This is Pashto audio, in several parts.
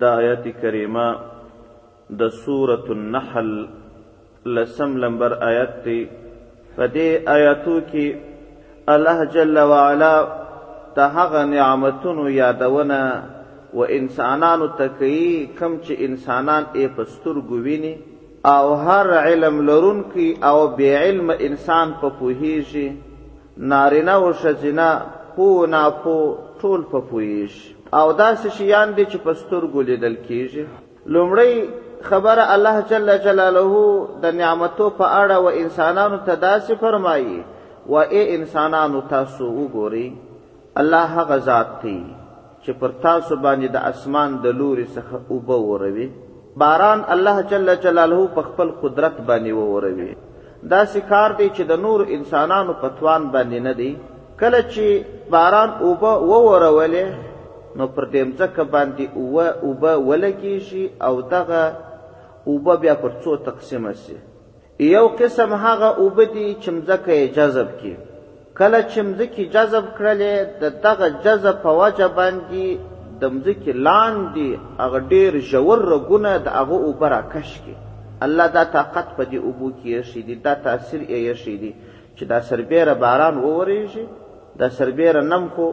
دا آیت کریمه د سورة النحل لسم لمبر آیت دی په دې آیاتو کې الله جل وعلا د هغه نعمتونو یادونه و انسانانو ته کوي کم چې انسانان یې په سترګو ویني او هر علم لرونکی او بې علم انسان په پوهیږي نارینه او ښځینه پو ناپو ټول په پوهېږي او داسې شیان دي چې په سترګو لیدل کېږي لومړی خبره الله جل جلاله د نعمتو په اړه و انسانانو ته داسې فرمایي و ای انسانانو تاسو وګورئ الله هغه ذات دی چې پر تاسو باندې د اسمان د لوري څخه اوبه وروي باران الله جل جلاله په خپل قدرت باندې ووروي دا سکار دی چې د نور انسانانو په توان باندې نه دی کله چې باران اوبه وورولې نو پر دې مځکه باندې اوه اوبه ولګېږي او دغه اوبه بیا پر څو تقسیمه سي یو قسم هغه اوبه دي چې مځکه یې جذب کړي کله چې مځکې جذب کړلې د دغه جذب په وجه باندې د مځکې لاندې هغه ډېر ژور رګونه د هغه اوبه راکش کړي الله دا طاقت په دې اوبو کې ایښی دی دا تاثیر یې ایښی دی چې دا سربیره باران وورېږي دا سربیره نم خو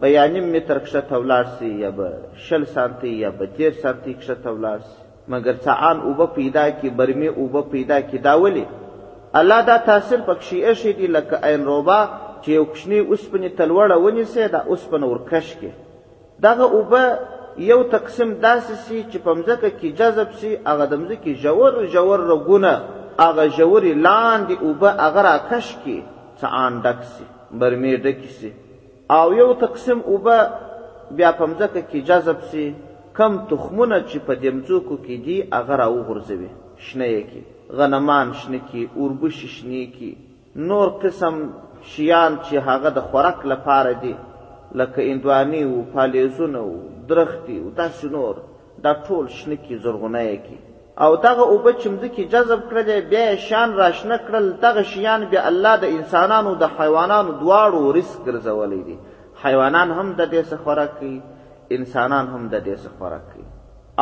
به یا نیم متر کښته ولاړ سي یا به شل سانتي یا به دېرش سانتي کښته ولاړ سي مګر څعان اوبه پیدا کی برمی اوبه پیدا کی دا ولی الله دا تاثیر پکشی ایښی دی لکه عین روبا چی یو کوچنی اوسپنی تلوړه ونیسی دا اوسپنه ورکش کی دغه اوبه یو تقسیم داسې سي چې په مځکه کې جذب سي هغه د مځکې ژور ژور رګونه هغه ژورې لاندې اوبه هغه راکش کړي څه آن ډک سي برمې ډکې سي او یو تقسیم اوبه بیا په مځکه کې جذب سي کم تخمونه چې په دې مځوکو کې دي هغه راوغورځوي شنه یې کړي غنمان شنه کړي اوربشي شنې کړي نور قسم شیان چې هغه د خوراک لپاره دي لکه اندواني و پالیزونه و درختي و داسې نور دا ټول شنه کی زرغونه یې کی او دغه اوبه چې مځکې جذب کړلې بیا یې شیان راشنه کړل دغه شیان بیا الله د انسانانو د حیوانانو دواړو رزق ګرځولی دی حیوانان هم د دې څخه خوراک کوي انسانان هم د دې څخه خوراک کوي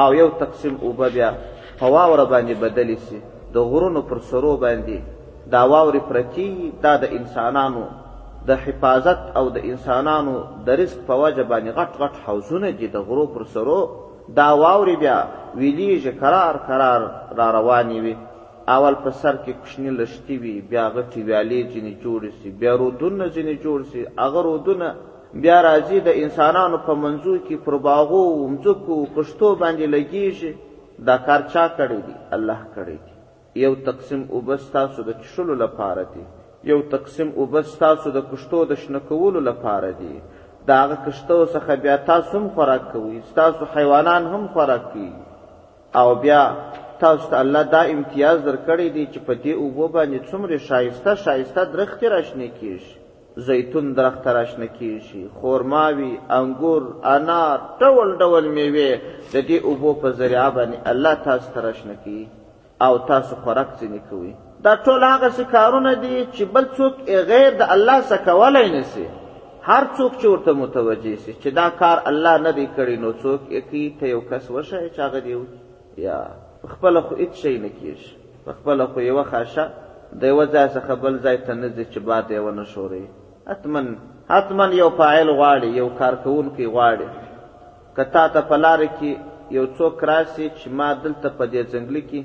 او یو تقسیم اوبه بیا په واوره باندې بدلی سي د غرونو پر سرو باندې دا واورې پرتی دا د انسانانو د حفاظت او د انسانانو د رزق په وجه باندې غټ غټ حوضونه دي د غرو پر سرو دا واورې بیا ویلیږي کرار کرار را روانې وي اول په سر کې کوچني لښتي وي بیا غټي ویالې ځینې جوړې سي بیا رودونه ځینې جوړ سي هغه رودونه بیا راځي د انسانانو په منځو کې پر باغو مځکو کښتو باندې لګیږي دا کار چا کړی دی الله کړی دی یو تقسیم اوبه ستاسو د چښلو لپاره دي. یو تقسیم اوبه ستاسو د کښتو د شنه کولو لپاره دي. د هغه کښتو څخه بیا تاسو هم خوراک کوئ، ستاسو حیوانان هم خوراک کوي. او بیا تاسو ته الله دا امتیاز درکړی دی چې په دې اوبو باندې څومرې ښایسته ښایسته درختې راشنې کېږي. زیتون درخته را شنه کېږي، خورماوي، انګور، انار، ډول ډول مېوې د دې اوبو په ذریعه باندې الله تاسو ته را شنه کوي او تاسو خوراک ځینې کوئ. دا ټول هغسې کارونه دي چې بل څوک یې غیر د الله څخه کولی نه شي. هر څوک چې ورته متوجه شي چې دا کار الله نه دی کړی نو څوک یې کوي، ته یو کس وښایه چې هغه دې وکړي. یا په خپله خو هیڅ شی نه کېږي، په خپله خو یوه خاشه د یوه ځای څخه بل ځای ته نه ځي چې باد یې ونه ښوروي. حتما حتما یو فاعل غواړي، یو کارکوونکی غواړي. که تا ته په لاره کې یو څوک راشي چې ما دلته په دې ځنګلي کې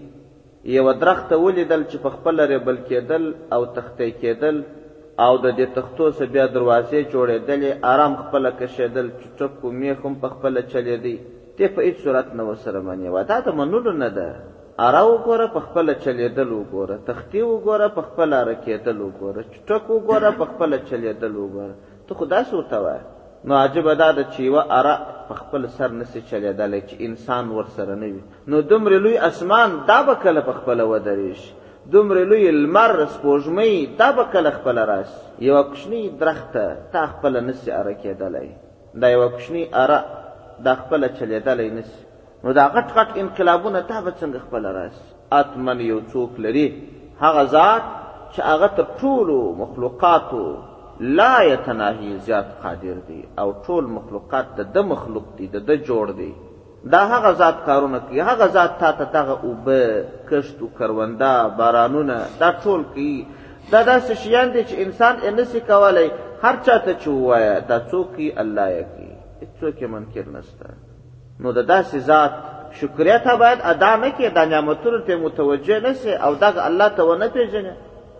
یوه درخته ولیدل چې په خپله رېبل کېدل او تختی کېدل او د دې تختو څخه بیا دروازې جوړېدلې، ارام خپله کشېدل، چوچک و مېخ هم په خپله چلېدی. ته په هیڅ صورت نه ورسره منې وه دا د منلو نه ده اره وګوره په خپله چلېدل وګوره تختی وګوره په خپله اره کېدل وګوره چټک وګوره په خپله چلېدل وګوره ته خو داسې ورته وایه نو عجبه دا ده چې یوه اره په خپل سر نسي چلېدلی چې انسان ورسره نه وي نو دومره لوی اسمان دا به کله په خپله ودرېږي دومره لوی لمر سپوږمۍ دا به کله خپله راسي یوه کوچنۍ درخته تا خپله نسي اره کېدلی دا یوه کوچنی اره دا خپله چلېدلی نه سي نو دا غټ غټ انقلابونه تا به څنګه خپله راسي اتمن یو څوک لري هغه ذات چې هغه تر ټولو مخلوقاتو لا یتناهي زیات قادر دی او ټول مخلوقات د ده مخلوق دی د ده جوړ دی دا هغه ذات کارونه کوي هغه ذات تا ته دغه اوبه کښت او کرونده بارانونه دا ټول کوي دا داسې شیان دي چې انسان یې نسي کولی هر چا ته چې ووایه دا څوک کوي الله یې کوي هېڅوک یې منکر نشته نو د داسې ذات شکریه ته باید ادا نه کړې دا نعمتونو ته متوجه نه سې او دغه الله ته ونه پېژنې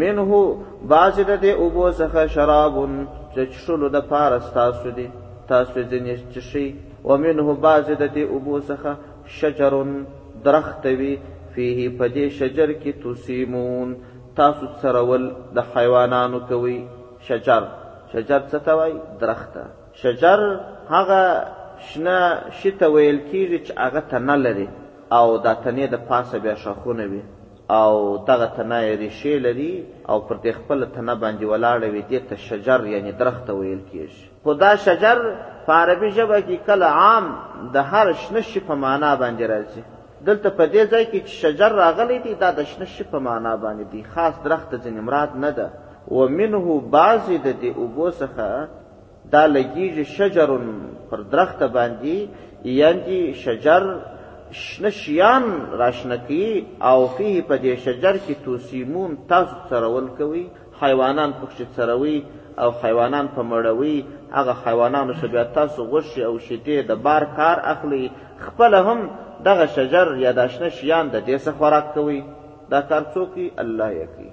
منه بعضې د دې اوبو څخه شراب د څښلو دپاره ستاسو دي تاسو یې ځینې څښئ ومنه بعضې د دې اوبو څخه شجر درخت وي فيه په دې شجر کې تسیمون تاسو څرول د حیوانانو کوي شجر شجر څه ته وایي درخت شجر هغه شنه شي ته ویل کېږي چې هغه تنه لري او دا تنې د پاسه بیا ښاخونه وي او دغه تنه یې ریښې لري او پر دې خپله تنه باندې ولاړه وي دې ته شجر یعنی درخت ته ویل کېږي خو دا شجر په عربي ژبه کې کله عام د هر شنه شي په معنا باندې راځي دلته په دې ځای کې چې شجر راغلی دی دا د شنه شي په معنا باندې دی خاص درخت ځینې مراد نه ده ومنه بعضې د دې اوبو څخه دا لګیږي شجر پر درخت باندې یعنی شجر شنه شیان راشنه کوي او فيه په دې شجر کې توسیمون تاسو څرول کوي حیوانان پکښې څروي او حیوانان په مړوي هغه حیوانانو څخه بیا تاسو غوښې او شیدې د بار کار اخلي خپله هم دغه شجر یا دا شنه شیان د دې څخه خوراک کوي دا کار څوک الله یې کوي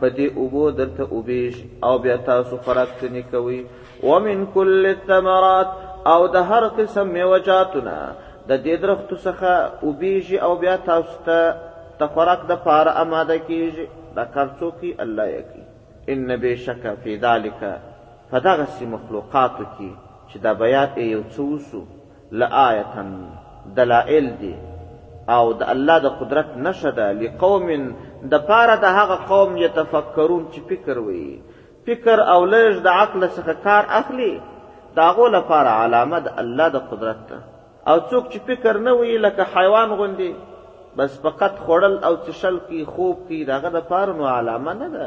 په دې اوبو درته اوبه شي او بیا تاسو خوراک ترنې کوئ ومن کل الثمرات او د هر قسم میوه جاتونه د دې درختو څخه اوبېږي او بیا تاسو ته د خوراک د پاره اماده کیږي دا کار څوک الله یې کوي ان بشک فی ذلک فدغسی مخلوقاتو کی چې دا بیات یو څه وسو لآیتا دلائل دی او د الله د قدرت نشه ده لقوم د پاره د هغه قوم یتفکرون چې فکر وي فکر او لږ د عقل څخه کار اخلي د هغو لپاره علامه د الله د قدرت ده او څوک چې فکر نه وي لکه حیوان غوندې بس فقط خوړل او څښل کی خوب کی دغه د پاره نو علامه نه ده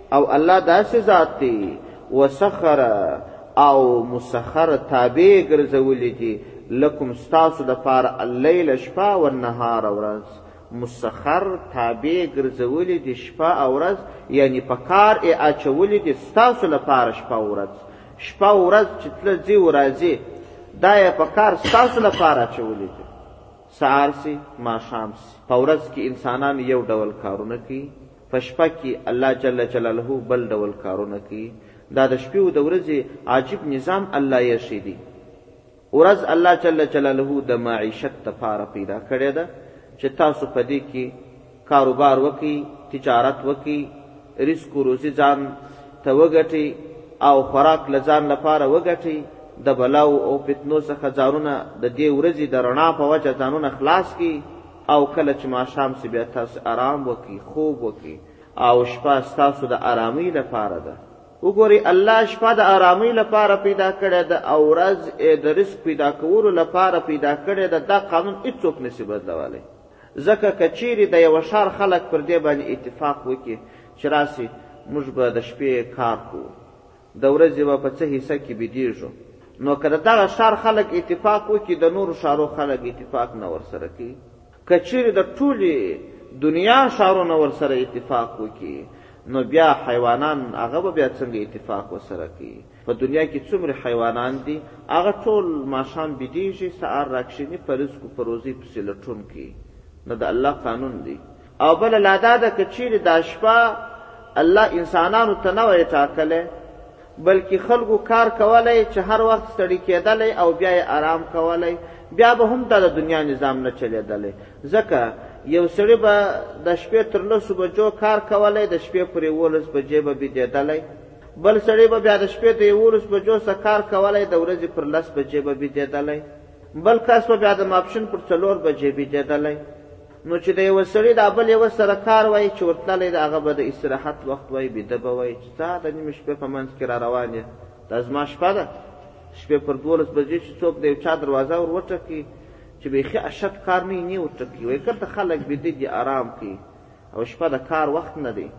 او الله داسې ذات دی وسخر او مسخر تابع ګرځولې دي لکم ستاسو د پار الليل شپه او النهار ورځ مسخر تابع ګرځولې دي شپه او ورځ یعنی په کار یې اچولې دي ستاسو لپاره شپه او ورځ شپه او ورځ چې تل ځي او راځي دا یې په کار ستاسو لپاره اچولې دي سهار سي ماښام سي په ورځ کې انسانان یو ډول کارونه کوي په شپه کي الله جل جلاله بل ډول کارونه کوي دا د شپې او د ورځي عجیب نظام الله یښی دی ورځ الله جل جلاله د معیشت د پاره پیدا کړی ده چې تاسو په دې کې کاروبار وکړي تجارت وکړي رزق و روزي ځان ته وګټي او خوراک له ځان لپاره وګټي د بلاو او فتنو څخه ځانونه د دې ورځې د رڼا په وجه ځانونه خلاص کړي او کله چې ماښام سي بیا تاسو آرام وکړئ خوب وکړئ او شپه ستاسو د آرامۍ لپاره ده وګورئ الله شپه د آرامۍ لپاره پیدا کړې ده او ورځ یې د رزق پیدا کولو لپاره پیدا کړې ده دا قانون هیڅوک نسي بدلولی ځکه که چیرې د یوه ښار خلک پر دې باندې اتفاق وکړي چې راسي موږ به د شپې کار کوو د ورځې به په څه حصه کې بيدېږو، نو که د دغه ښار خلک اتفاق وکړي، د نورو ښارو خلک اتفاق نه ورسره کوي، که چېرې د ټولې دنيا ښارونه ورسره اتفاق وکړي، نو بيا حيوانان هغه به بيا څنګه اتفاق ورسره کوي، په دنيا کې څومره حيوانان دي، هغه ټول ماښام بيدېږي، سهار راکښېني، په رزق و په روزۍ پسې لټون کوي، دا د الله قانون دی. او بل لا دا ده که چیرې دا شپه الله انسانانو ته نه وای ټاکلی بلکې خلکو کار کولی چې هر وخت ستړي کېدلی او بیا یې آرام کولی بیا به هم دا د دنیا نظام نه چلېدلی ځکه یو سړی به د شپې تر لسو بجو کار کولی د شپې پر یولس بجې به بیدېدلی بل سړی به بیا د شپې د یولس بجو څخه کار کولی د ورځې پر لس بجې به بیدېدلی بل کس به بیا د ماپښین پر څلور بجې بیدېدلی نو چې د یو سړي د بل یو سره کار وای چې ورتللی د هغه به د استراحت وخت وای بیده به وای چې تا د نیمې شپې په منځ کې را روان یې دا زما شپه ده شپې پر دولس بجې چې څوک د یو چا دروازه ور وټکي چې بیخي اشد کار نه نه وټکي وای کړه خلک بیده دي آرام کی او شپه د کار وخت نه دی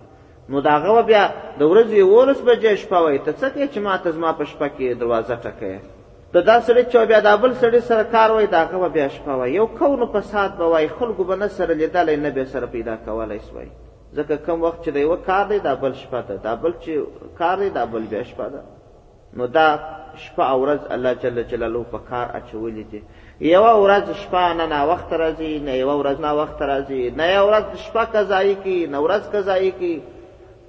نو دا غو بیا د ورځې 11 بجې شپه وای ته څه کې چې ما ته زما په شپه کې دروازه ټکه د دا سړي چې بیا دا بل سړي سره کار وای د هغه به بیا شپه وای یو کون و فساد به وای خلکو به نه سره لیدلی نه به سره پیدا کولی سوای ځکه کم وخت چې د یوه کار دی دا بل شپه ده دا بل چې کار دی دا بل بیا شپه ده نو دا شپه او ورځ الله جل جلاله په کار اچولې دي یوه ورځ شپه نه ناوخته راځي نه یوه ورځ ناوخته راځي نه یوه ورځ شپه قضایي کي نه ورځ قضایي کي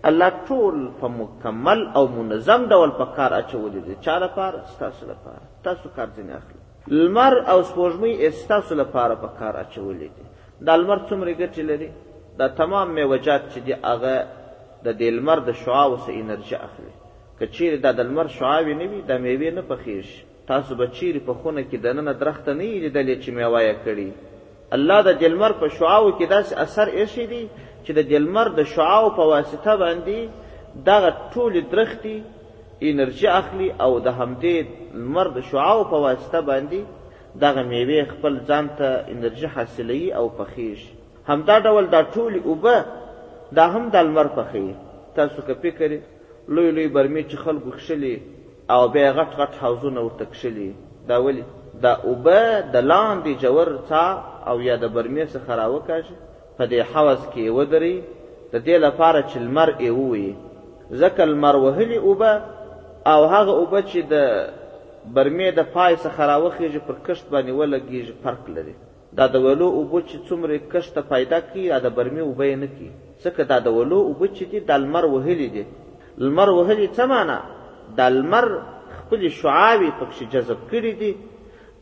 الله ټول په مکمل او منظم ډول په کار اچولي دي چا لپاره ستاسو لپاره تاسو کار ځینې اخلي لمر او سپوږمۍ یې ستاسو لپاره په کار اچولي دي دا لمر څومره ګټې لري دا تمام میوجات چې دي هغه د دې لمر د شعاو څخه انرژي اخلي که چیرې دا د لمر شعاوې نه وي دا میوې نه پخیږي تاسو به چیرې په خونه کې دننه درخته نه یې لیدلې چې میوه یې کړي الله د دلمر په شعاو کې داسې اثر ایښی دی چې د دلمر د شعاو په واسطه باندې دغه ټولې درختي انرژي اخلي او د همدې لمر د شعاو په واسطه باندې دغه میوې خپل ځان ته انرژي حاصلوي او پخیږي همدا ډول دا ټولې اوبه دا هم د لمر پخوي تاسو که فکر لوی لوی برمې چې خلکو کښلي او بیا یې غټ غټ حوضونه ورته کښلي دا ولې؟ دا اوبه د لاندې ژور څا او یا د برمې څخه راوکاږي په دې حوض کې یې ودروي د دې لپاره چې لمر یې ووهي ځکه لمر وهلي اوبه او هغه اوبه چې د برمې د پای څخه راوخیږي پر کښت باندې ولګیږي فرق لري دا د ویلو اوبه چی څومره کښت ته فایده کوي یا د برمي اوبه یې نه کوي ځکه دا د ولو اوبه چی دي دا لمر وهلي دي لمر وهلي څه معنا دا لمر خپلې شعاوې پکښې جذب کړي دي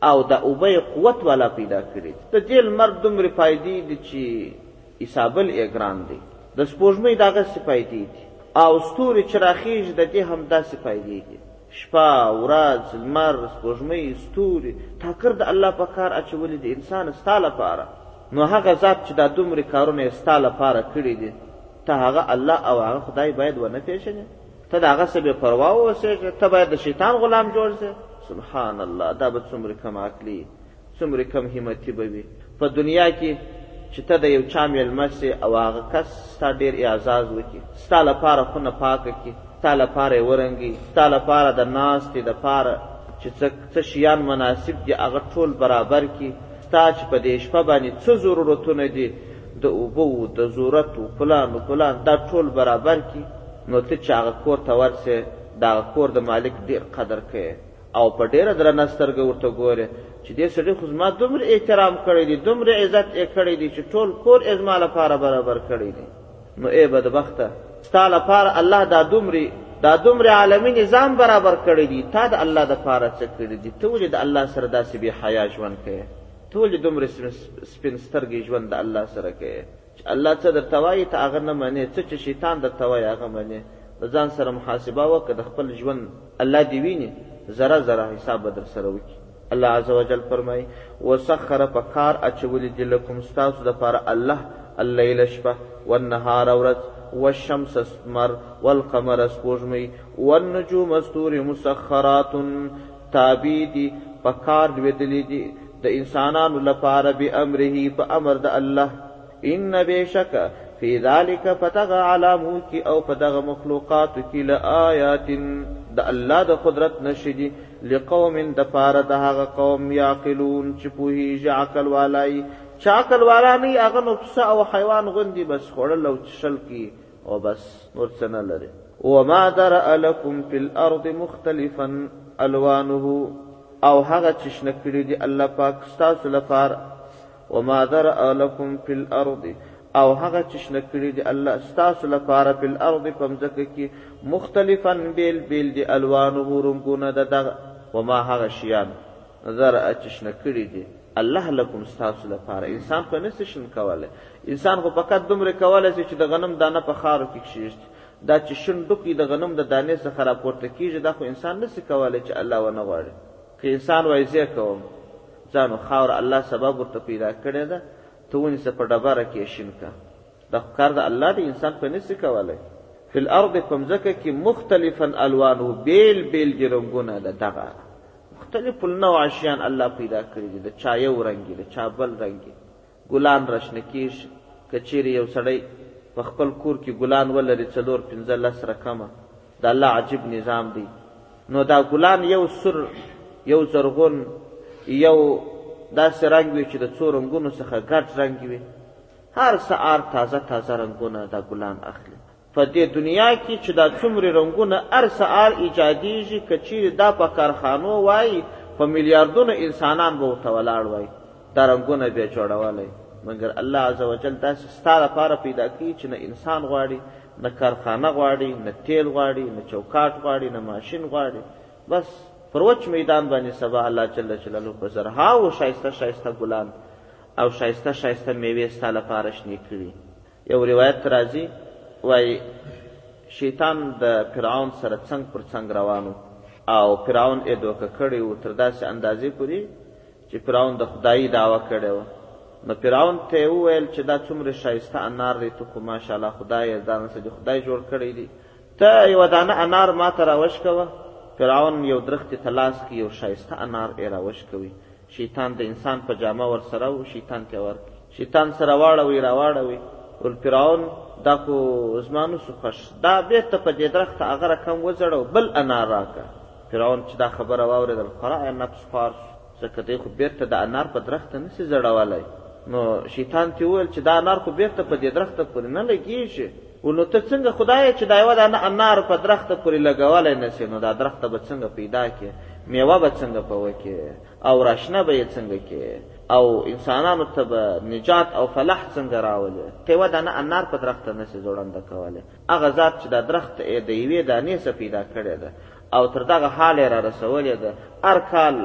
او دا اوبه یې قوت والا پیدا کړي دي د دې لمر دومره فایدې دي چې حسابل یې ګران دی د سپوږمۍ دغسې فایدې دي او ستوري چې راخیږي د دې همداسې فایدې دي شپه، ورځ، لمر، سپوږمۍ، ستوري، ټاکر د الله په کار اچولي دي، انسانه! ستا لپاره، نو هغه ذات چې دا دومرې کارونه یې ستا لپاره کړي دي، ته هغه الله او هغه خدای باید ونه پېژنې؟ ته د هغه څه بې پروا واوسېږې؟ ته باید د شیطان غلام جوړ شې؟ سبحان الله! دا به څومرې کم عقلي، څومره کم همتي به وي په دنیا کې چې ته د یو چا میلمه سې او هغه کس ستا ډېر اعزاز وکړي، ستا لپاره خونه پاکه کړي، ستا لپاره یې ورنګوي، ستا لپاره د ناستې دپاره چې څه څه شیان مناسب دي هغه ټول برابر کړي، ستا چې په دې شپه باندې څه ضرورتونه دي د اوبو، د ضرورت و فلان و فلان دا ټول برابر کړي، نو ته چې هغه کور ته ورسې د هغه کور د مالک ډېر قدر کوې. او په ډېره درنه سترګه ورته ګورې چې دې سړي خو زما دومره احترام کړی دی دومره عزت یې کړی دی چې ټول کور یې زما لپاره برابر کړی دی نو ای بدبخته ستا لپاره الله دا دومره دا دومره عالمي نظام برابر کړی دی تا د الله دپاره څه کړي دي ته ولې د الله سره داسې بې حیا ژوند کوې ته ولې دومره سپین سترګې ژوند د الله سره کوې چې الله څه درته وایي ته هغه نه منې څه چې شیطان درته وایي هغه منې د ځان سره محاسبه وکړه د خپل ژوند الله دې ویني ذره ذره حساب به در سره وکړي الله عزوجل فرمایي وسخر په کار اچولي دي لکم ستاسو دپاره الله الليل شپه والنهار ورځ والشمس استمر والقمر سپوږمۍ والنجوم ستوري مسخرات تابع دي، په کار لوېدلي دي، د انسانانو لپاره بأمره، په امر د الله، ان بېشکه فی ذلک په دغه علامو کي او په دغه مخلوقاتو کي لآیات د الله د قدرت نښي دي لقوم د پاره د هغه قوم یعقلون چي پوهېږي عقل والا يي چا عقل والا نه يي هغه نو پسه او حیوان غوندي بس خوړل او څښل کوي او بس نور څه نه لري وما درأ لكم في الارض مختلفا الوانه او هغه چې شنه کړي دي الله پاک ستاسو لپاره وما درأ لكم في الارض او هغه چې شنه کړي دي الله ستاسو لپاره په الارض په مځکه کې مختلفا بیل بیل دي الوانه رنګونه د دغه وما هغه شیان نظر چې شنه کړي دي الله لکم ستاسو لپاره انسان خو نه څه شن کولی انسان خو فقط دومره کولی شي چې د غنم دانه په خارو کې کښېږدي دا چې شن ډوکی د غنم د دانې څخه راپورته کېږي دا خو انسان نه څه کولی چې الله ونه غواړي که انسان وایي زه کوم ځانو خاور الله سبب ورته پیدا کړې ده ته ونیسه په ډبره کې یې شین کړه دا خو کار د الله دی انسان په نسی کولی فی الارض په مځکه کې مختلفا الوانه بیل بیل دي رنګونه د دغه مختلف النوع شیان الله پیدا کړي دي د چا یو رنګي د چا بل رنګي ګلان راشنه کیږي که چیرې یو سړی په خپل کور کې ګلان ولري څلور پنځه لس رقمه د الله عجیب نظام دی نو دا ګلان یو سر یو زرغون یو داسې رنګ وي چې د څو رنګونو څخه ګډ رنګ وي هر سهار تازه تازه رنګونه دا ګلان اخلي په دې دنیا کې چې دا څومره رنګونه هر سهار ایجادیږي که چیرې دا په کارخانو وای په میلیاردونو انسانان به ورته ولاړ وای دا رنګونه به جوړولی مګر الله عز وجل داسې ستا لپاره پیدا کوي چې نه انسان غواړي نه کارخانه غواړي نه تیل غواړي نه چوکاټ غواړي نه ماشین غواړي بس پر وچ میدان باندې سبا الله جل جلاله په زرهاو ښایسته ښایسته ګلان او ښایسته ښایسته میوې ستا لپاره شنې کړي یو روایت ته راځي وایي شیطان د فرعون سره څنګ پر څنګ روان او فرعون یې دوکه کړی و تر داسې اندازې پورې چې فرعون د خدایي دعوه کړې وه نو فرعون ته یې وویل چې دا څومره ښایسته انار دی ته خو ماشاءالله خدای یې ځان څه د خدای جوړ کړی دی ته یوه دانه انار ما ته راوشکوه فرعون یو درختې ته لاس کې یو ښایسته انار یې راوشکوي شیطان د انسان په جامه ورسره و شیطان ته ورکړي شیطان سره واړوي راواړوي ول فرعون دا خو زما نه سو خوښ دا بېرته په دې درخت هغه رقم وځړه او بل انار راکړه فرعون چې دا خبره واورېدل خورا یې نفس خوار سو ځکه دی خو بېرته د انار په درخت نه سي ځړولی نو شیطان تې وویل چې دا انار خو بېرته په دې درخت پورې نه لګېږي او نو ته څنګه خدای چې دا یوه دانه انار په درخته پورې لګولی نه سې نو دا درخته به څنګه پیدا کې میوه به څنګه په وکې او راشنه به یې څنګه کې او انسانانو ته به نجات او فلاح څنګه راولې ته یوه دانه انار په درخته نه سې ځوړنده کولی هغه ذات چې دا درخت یې د یوې دانې څه پیدا کړې ده او تر دغه حال یې را رسولې ده هر کال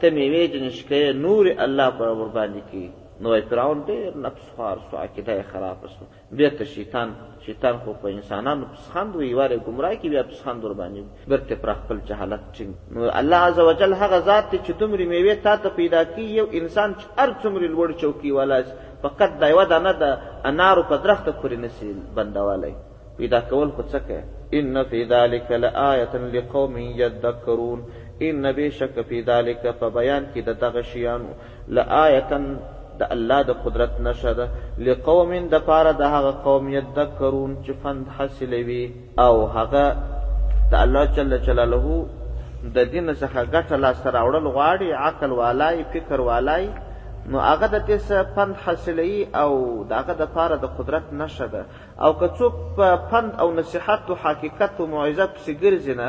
ته میوې جنش کوې نورې الله پر ورباندې کوي نو فرعون ډېر نفس خوار سو عقیده یې خرابه سو بیرته شیطان شیطان خو په انسانانو پسخند وي واره ګمراه کی بیا پسخند ور باندې بیرته پر خپل جهالت ټینګ نو الله عزوجل هغه ذات دی چې دومره میوه تا ته پیدا کی یو انسان چې هر څومره لوړ چوکی والا فقط دا یو دانه د انارو په درخت پورې نسی بندوالی پیدا کول خو څه کوي ان فی ذلک لآیه لقوم یذکرون ان بشک فی ذلک په بیان کې د دغه شیانو لآیتا د الله د قدرت نښه ده لقوم د پاره د هغه قوم یذکرون چې فند حاصلوي او هغه د الله جل جلاله د دین څخه ګټه لاسته راوړل غواړي عقل والای فکر والای نو هغه د دې څه پند حاصلوي او د هغه دپاره د قدرت نښه ده او که څوک په پند او نصیحت و حقیقت و موعظه پسې ګرځي نه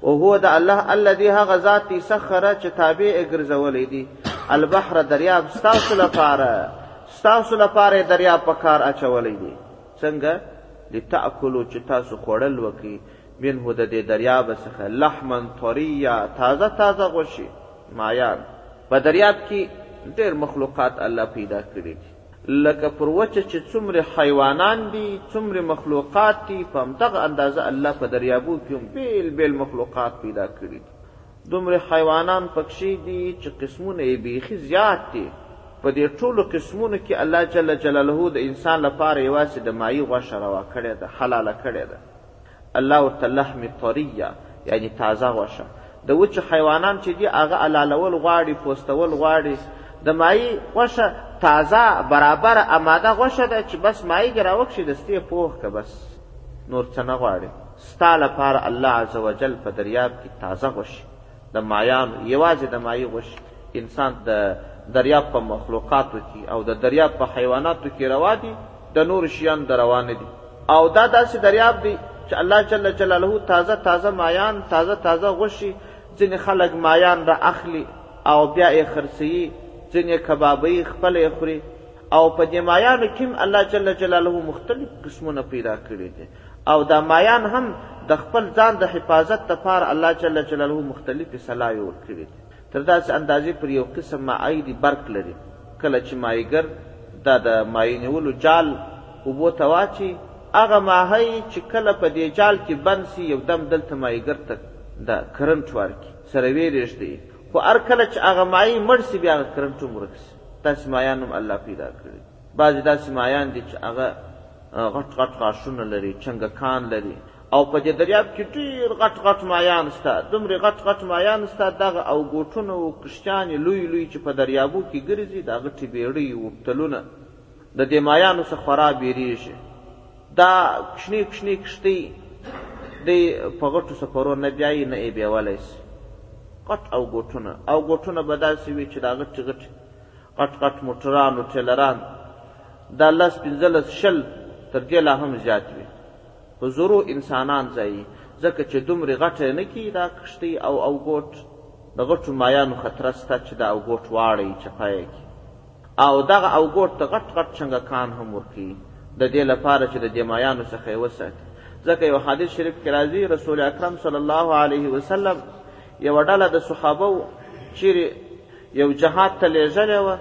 او هو د الله الذي هغه ذات دی سخره چې تابع یې ګرځولی دی البحر دریاب ستاسو لپاره ستاسو لپاره دریاب په کار اچولی دی څنګه لتاکلو چې تاسو خوړل وکړي منه د دې دریاب څخه لحما طریا تازه تازه غوښي مایان په دریاب کې ډېر مخلوقات الله پیدا کړي دي لکه پر وچه چې څومرې حیوانان دي، څومرې مخلوقات دي، په همدغه اندازه الله په دریابو کې هم بېل بېل مخلوقات پیدا کړي دي. دومرې حیوانان پکښې دي چې قسمونه یې بیخي زیات دي. په دې ټولو قسمونو کې الله جل جلاله د انسان لپاره یوازې د ماهي غوښه روا کړې ده، حلاله کړې ده. الله ورته لحم طریه یعنی تازه غوښه د وچو حیوانان چې دي هغه الالول غواړي پوستول غواړي د ماهي غوښه تازه برابر اماده غوښه ده چې بس ماهي دې راوکښي دستې پوخ که بس نور څه نه غواړي ستا لپاره الله عز وجل په دریاب کې تازه غوښي د مایانو یوازې د مايي غوښې انسان د دریاب په مخلوقاتو کې او د دریاب په حیواناتو کې روا دي د نورو شیانو د روا نه دي او دا داسې دریاب دی چې الله جل جلاله تازه تازه مایان تازه تازه غوښې ځینې خلک مایان را اخلي او بیا یې خرڅوي ځینې کبابوي خپله یې خوري او په دې مایانو کې هم الله جل جلاله مختلف قسمونه پیدا کړي دي او دا مایان هم د خپل ځان د حفاظت لپاره الله جل جلاله مختلفې سلاوې ورکړې دي، تر داسې اندازې پورې یو قسم مایع دي برق لري، کله چې مایعګر دا د مایع نیولو جال اوبو ته واچوي، هغه مایع چې کله په دې جال کې بند شي یو دم دلته مایعګر ته دا کرنټ ورکړي، سره ویې رېږدوي، خو هر کله چې هغه مایع مړ شي بیا هغه کرنټ هم ورک شي، داسې مایان هم الله پیدا کړي دي. بعضې داسې مایان دي چې هغه غټ غټ غاښونه لري چنګکان لري او په دې دریاب کې ډېر غټ غټ مایان سته دومرې غټ غټ مایان سته دغه او ګوټونه و کشتیانې لوی لوی چې په دریابو کې ګرځي د غټې بیړۍ وبتلونه د دې مایانو څخه خورا بیریږي دا کوچنۍ کوچنۍ کښتۍ دی په غټو سفرو نه بیایي نه یې بیولی سي غټ او ګوټونه او ګوټونه به داسې وي چې دا غټې غټې غټ غټ موټران او ټیلران دا لس پنځلس شل تر دې لا هم زیات وي په زرو انسانان ځایي ځکه چې دومرې غټه نه کی دا کښتۍ او او ګوټ د غټو مایانو خطره سته چې دا او ګوټ واړی چپایه کی او دغه او ګوټ ته غټ غټ چنګکان هم ورکوي د دې لپاره چې د دې مایانو څخه یې وساتي ځکه یو حدیث شریف کې راځي رسول اکرم صلی الله علیه وسلم یوه ډله د صحابه چیرې یو جهاد ته لېږلی وه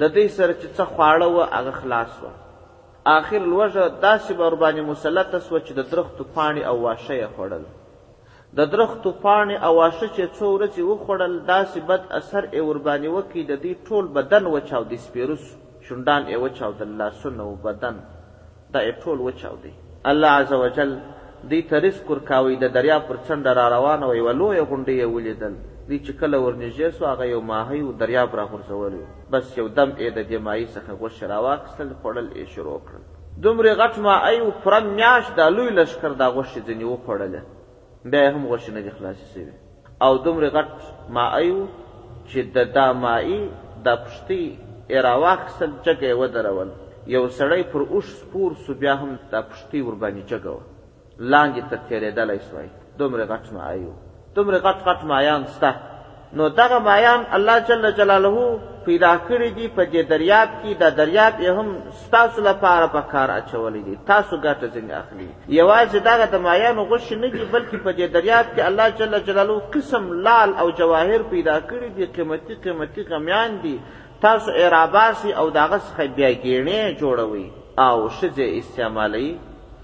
د دوی سره چې څه خواړه وه هغه خلاص وه آخر لوږه داسې به ورباندې مسلطه سوه چې د درختو پاڼې او واښه یې خوړل د درختو پاڼې او واښه چې څو ورځې وخوړل داسې بد اثر یې ورباندې وکړي د دوی ټول بدن وچاودی سپېره سو شونډان یې وچاودل لاسونه و بدن دا ئې ټول وچاودی. الله عزوجل دوی ته رزق ورکاوی، د دریاب پر څنډه راروانه وه، یوه لویه غونډی ئې ولیدل، دوی چې کله ورنژدې سوه هغه یو ماهی و، دریاب راغورځولی و، بس یو دم ئې د دې ماهی څخه غوښې راواخیستل، خوړل ئې شروع کړل. دومره غټ ماهی و، پوره میاشت دا لوی لښکر دا غوښې ځني وخوړلې. بیا یې هم غوښې نه دي خلاصې شوي او دومره غټ ماعی و چې د دا ماعی دا پښتۍ یې راواخیستل جګه یې ودرول یو سړی پر اوښ سپور سو بیا هم دا پښتۍ ورباندې جګه وه لاندې تر تېرېدلی سوای دومره غټ ماعی و دومره غټ غټ ماعیان سته نو دغه مایان الله جل جلاله پیدا کړی دی په دې دریاب کې دا دریاب یې هم ستاسو لپاره په کار اچولی دی تاسو ګټه ځینې اخلي یوازې دغه د مایانو غوښې نه دي بلکې په دې دریاب کې الله جل جلاله قسم لال او جواهر پیدا کړی دی قیمتي قیمتي غمیان دي تاسو یې راباسي او د هغه څخه بیا ګیڼې جوړوئ او ښځې استعمالوي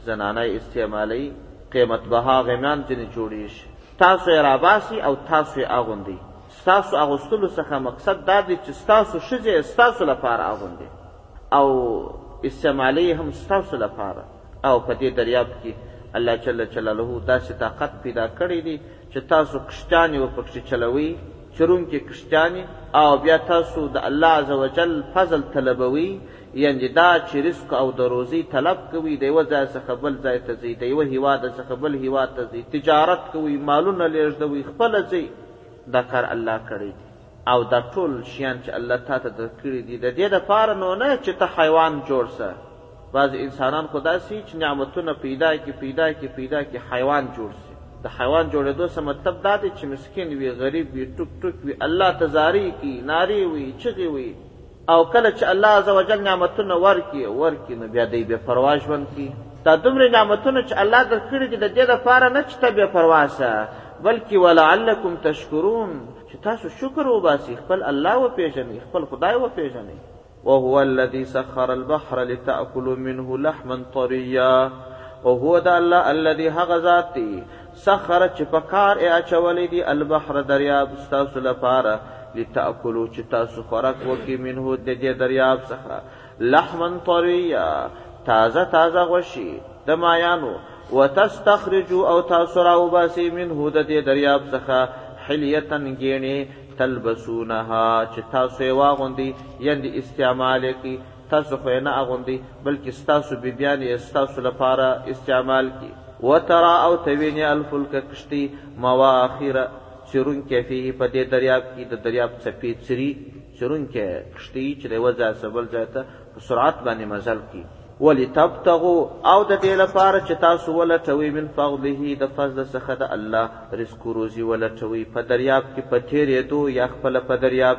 زنانه استعمالوي قیمت بها غمیان ځینې جوړیږي تاسو یې راباسي او تاسو یې اغوندي ستاسو اغوستلو څخه مقصد دا دی چې ستاسو ښځې یې ستاسو لپاره اغوندي او استعمالي یې هم ستاسو لپاره او په دې دریاب کې الله جل جلاله داسې طاقت پیدا کړی دی چې تاسو کشتیانې ورپکښې چلوئ چرونکې کشتیانې او بیا تاسو د الله عز وجل فضل طلبوئ یعنې دا چې رزق او د روزي طلب کوي، د یوه ځای څخه بل ځای ته ځي، د یوه هیواده څخه بل هیواد ته ځي، تجارت کوي، مالونه لېږدوي، خپله ځي، دا کار الله کړی دی او دا ټول شیان چې الله تا ته درکړي دي، د دې لپاره نو نه چې ته حیوان جوړ سه، بعضې انسانان خو داسې وي چې نعمتونه پیدا کړي، پیدا کړي، پیدا کړي، حیوان جوړ سي، د حیوان جوړېدو څخه مطلب دا دی چې مسکین وي، غریب وي، ټوک ټوک وي، الله ته زارۍ کوي، نارې وهي، چغې وهي، او کله چې الله عزوجل نعمتونه ورکي ورکي نو بیا دی بې پروا ژوند کوي دا دومره نعمتونه چې الله درکړي دي د دې لپاره نه چې ته بې پروا سه بلکې ولعلکم تشکرون چې تاسو شکر وباسي خپل الله وپېژني خپل خدای وپېژني وهو الذي سخر البحر لتأكلوا منه لحما طريا وهو دا الله الذي هغه ذات دی سخر چې په کار ئې اچولی دی البحر دریاب ستاسو لپاره لتأکلو چې تاسو خوراک وکړي منه ددې دریاب څخه لحما طریا تازه تازه غوشي د مایانو وتستخرجو او تاسو راوباسي منه ددې دریاب څخه حلیتا ګینه تلبسونها چې تاسو یې واغوندي یند استعمال کی تاسو خو یې نه اغوندئ، بلکې ستاسو بیبیانې یې ستاسو لپاره استعمال کړي. وترا او ته وینې الفلک کښتۍ، مواخر، څرونکې فيه په دې دریاب کې، د دریاب څپې څري، څرونکې کښتۍ چې له یوه ځایه څخه بل ځای ته په سرعت باندې مزل کوي. ولتبتغو او د دې لپاره چې تاسو ولټوئ من فضله د فضل څخه د الله، رزق و روزي ولټوئ په دریاب کې په تېرېدو یا خپله په دریاب.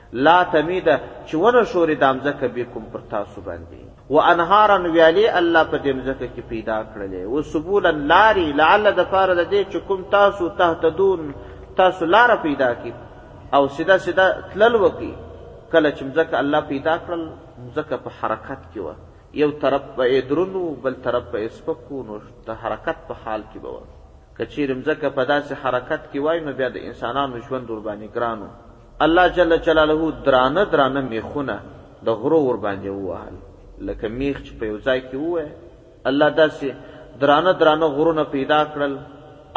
لا تمید چې ونه شوري دا مځکه بیکم پر تاسو باندې و انهارا ویالې الله په دې مځکه کې پیدا کړلې و سبولا لاري لعل د پاره د دې چې کوم تاسو تهتدون تاسو لار پیدا کی او سیده سیده تلل وکي کله چې مځکه الله پیدا کړل مځکه په حرکت کې وه یو طرف به یې درنو بل طرف به یې سپکو نو د حرکت په حال کې به وه که چیرې مځکه په داسې حرکت کې وای نو بیا د انسانانو ژوند ورباندې ګرانو الله جل جلاله درانه درانه میخونه د غرو ورباندې ووهل لکه میخ چې په یو ځای کې ووایه الله داسې درانه درانه غرونه پیدا کړل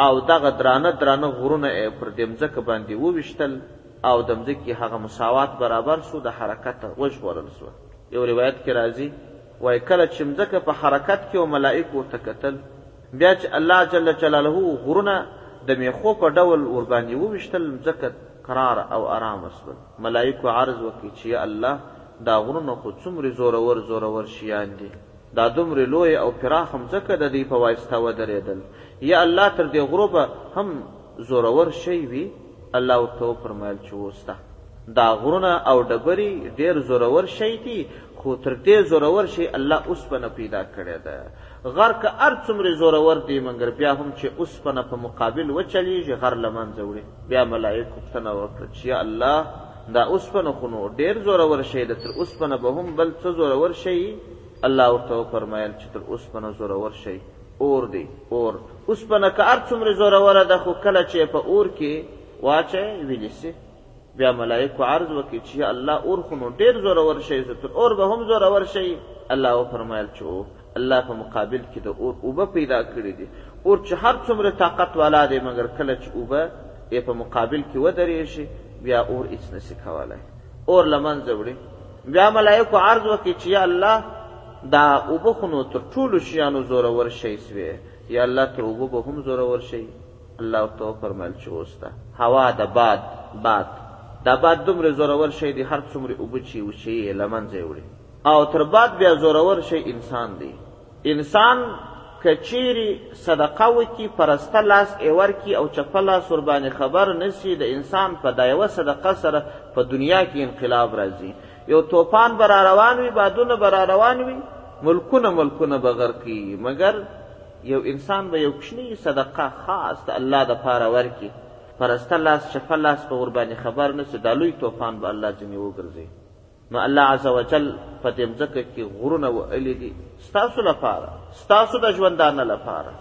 او دغه درانه درانه غرونه یې پر دې مځکه باندې وویشتل او د مځکې هغه مساوات برابر سو د حرکت وژغورل سو یو روایت کې راځي وایي کله چې مځکه په حرکت کې او ملائک ورته کتل بیا چې الله جل جلاله غرونه د میخو په ډول ورباندې وویشتل ځکه قرار او آرام شول ملائکو عرض وکړي چې یا الله دا غرونه خو څومره زورور زورور شیان دي دا دومره لوی او پراخ مځکه د دوی په واسطه ودرېدل یا الله تر دې غروبه هم زورور شی وی الله ورته وفرمایل چې اوستا دا غرونه او ډبرې ډېر زورور شی دي خو تر دې زورور شی الله اوسپنه پیدا کړې ده غر که هر څومره زورور دی مګر بیا هم چې اوسپنه په مقابل وچلیږي غر له منځه وړي بیا ملایکو پوښتنه وکړه چې یا الله دا اوسپنه خو نو ډېر زورور شی ده تر اوسپنه به هم بل څه زورور شی الله ورته وفرمایل چې تر اوسپنه زورور شی اور دی اور اوسپنه که هر څومره زوروره ده خو کله چې په اور کې واچوې ویلې سي بیا ملایکو عرض وکړي چې الله اور خو نو ډېر زورور شی زه تر اور به هم زورور شی الله وفرمایل چې او الله په مقابل کې د اور اوبه پیدا کړې دي اور چې هر څومره طاقت والا دی مګر کله چې اوبه یې په مقابل کې ودرېږي بیا اور هیڅ نسی کولای اور لمنځه وړي بیا ملایکو عرض وکړي چې یا الله دا اوبه خو نو تر ټولو شیانو زورور شی سوې، یا الله تر اوبو به هم زورور شی؟ الله ورته وفرمایل چي اوس ده هوا ده باد، باد، دا باد دومره زورور شی دی هر څومره اوبه چي وچیې یې له منځه یې وړي او تر باد بیا زورور شی انسان دی، انسان که چیري صدقه وکړي پرسته لاس ئې ورکړي او چپه لاس ورباندي خبر نه سي د انسان په دا یوه صدقه سره په دنیا کي انقلاب راځي یو توپان به را روان وي بادونه به را روان وي ملکونه ملکونه به غرق کي مګر یو انسان به یو کوچنی صدقه خاص د الله دپاره ورکړي پرسته لاس چپه لاس به ورباندې خبر نه سي دا لوی توپان به الله ځینې وګرځوي نو الله عز وجل په دې مځکه کې غرونه وهلي دي ستاسو لپاره ستاسو د ژوندانه لپاره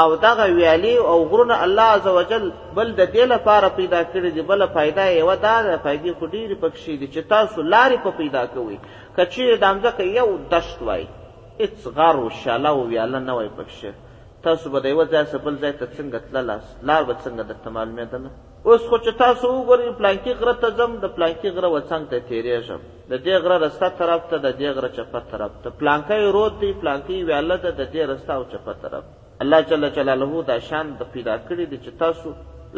او دغه ویالي او غرونه الله عزوجل بل د دې لپاره پیدا کړي دي بله فایده یوه دا ده فایدې خو ډېرې پکښې دي چې تاسو لارې په پیدا کوئ که چیرې دا مځکه یو دشت وای هېڅ غر و شاله و ویاله نه وای پکښې تاسو به د یوه ځای څخه بل ځای ته څنګه تللاست لار به څنګه درته معلومېدله اوس خو چې تاسو وګورئ پلانکي غره ته ځم د پلانکي غره وڅنګ ته تېرېږم د دې غره رسته طرف ته د دې غره چپه طرف ته پلانکی رود دی پلانکی ویاله ده د دې رسته او چپه طرف الله جل جلاله دا شان د پیدا کړي دي چې تاسو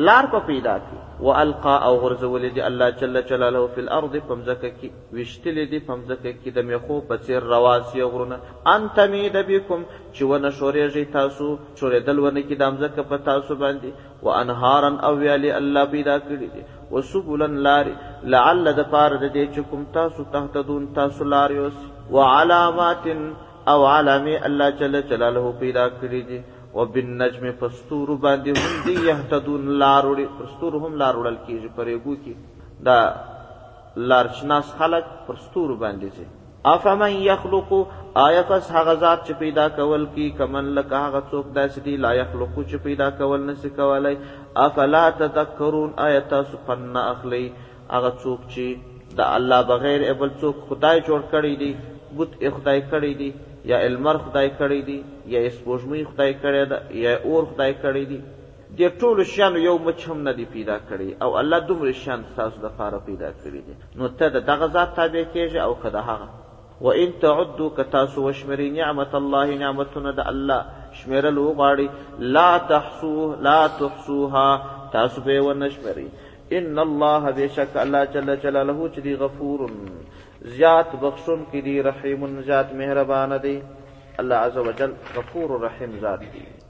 لار په پیدا کړي والقا او غرزولې دي الله جل جلاله فی الارض په مځکه کې ویشتلې دي په مځکه کې د میخو په څیر رواسي غرونه ان تمید بکم چې ونه شورېږي تاسو شورېدل ونه کې د مځکه په تاسو باندې وانهارا او ویالې الله پیدا کړي دي وسبلا لارې لعل د پاره د دې چې کوم تاسو تهتدون تاسو لار یوسي وعلامات او علامې الله جل جلاله پیدا کړي دي وبالنجم فستور باندې هم دي يهتدون لار وړي فستور هم لار وړل کیږي پرېګو کې دا لارچناس خلک پر ستور باندې ځي افمن یخلق آیا پس هغه ذات چې پیدا کول کی کمن لکه هغه څوک داسې دی لا یخلق چې پیدا کول نسی کولای افلا تذکرون آیا تاسو پنه اخلی هغه څوک چې د الله بغیر ابل څوک خدای جوړ کړی دی بت خدای کړی دی یا المر خدای کړی دی یا اسپوجمی خدای کړی دی یا اور خدای کړی دی دې ټولو شیانو یو مچ هم نه دی پیدا کړی او الله دومره شیان ستاسو دپاره پیدا کړي دي، نو ته د دغه ذات تابع کېږې او که د هغه؟ وان تعدو که تاسو وشمېرئ نعمت الله نعمتونه د الله شمېرل وغواړئ لا تحصوه لا تحصوها تاسو به یې ونه شمېرئ ان الله بېشکه الله جل جلاله چې دی غفور زیات بخښونکی دی رحیم زیات مهربانه دی الله عز وجل غفور رحیم ذات دی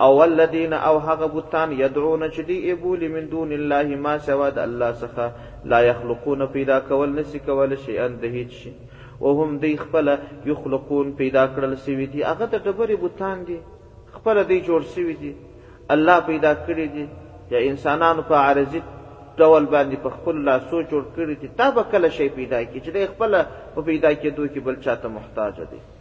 او الذین او هغه بتان یدعون چې دی یې بولي من دون الله ما سوا د الله څخه لا یخلقون پیدا کول نسی کولی شیئا د هیڅ شي وهم دی خپله یخلقون پیدا کړل سوي دي هغه د ډبرې بوتان دي خپله دی جوړ سوي دي الله پیدا کړي دي یا انسانانو په عارضي ډول باندې په خپل لاسو جوړ کړي دي تا به کله شی پیدا کړي چې دی خپله په پیدا کېدو کې بل چاته محتاج دی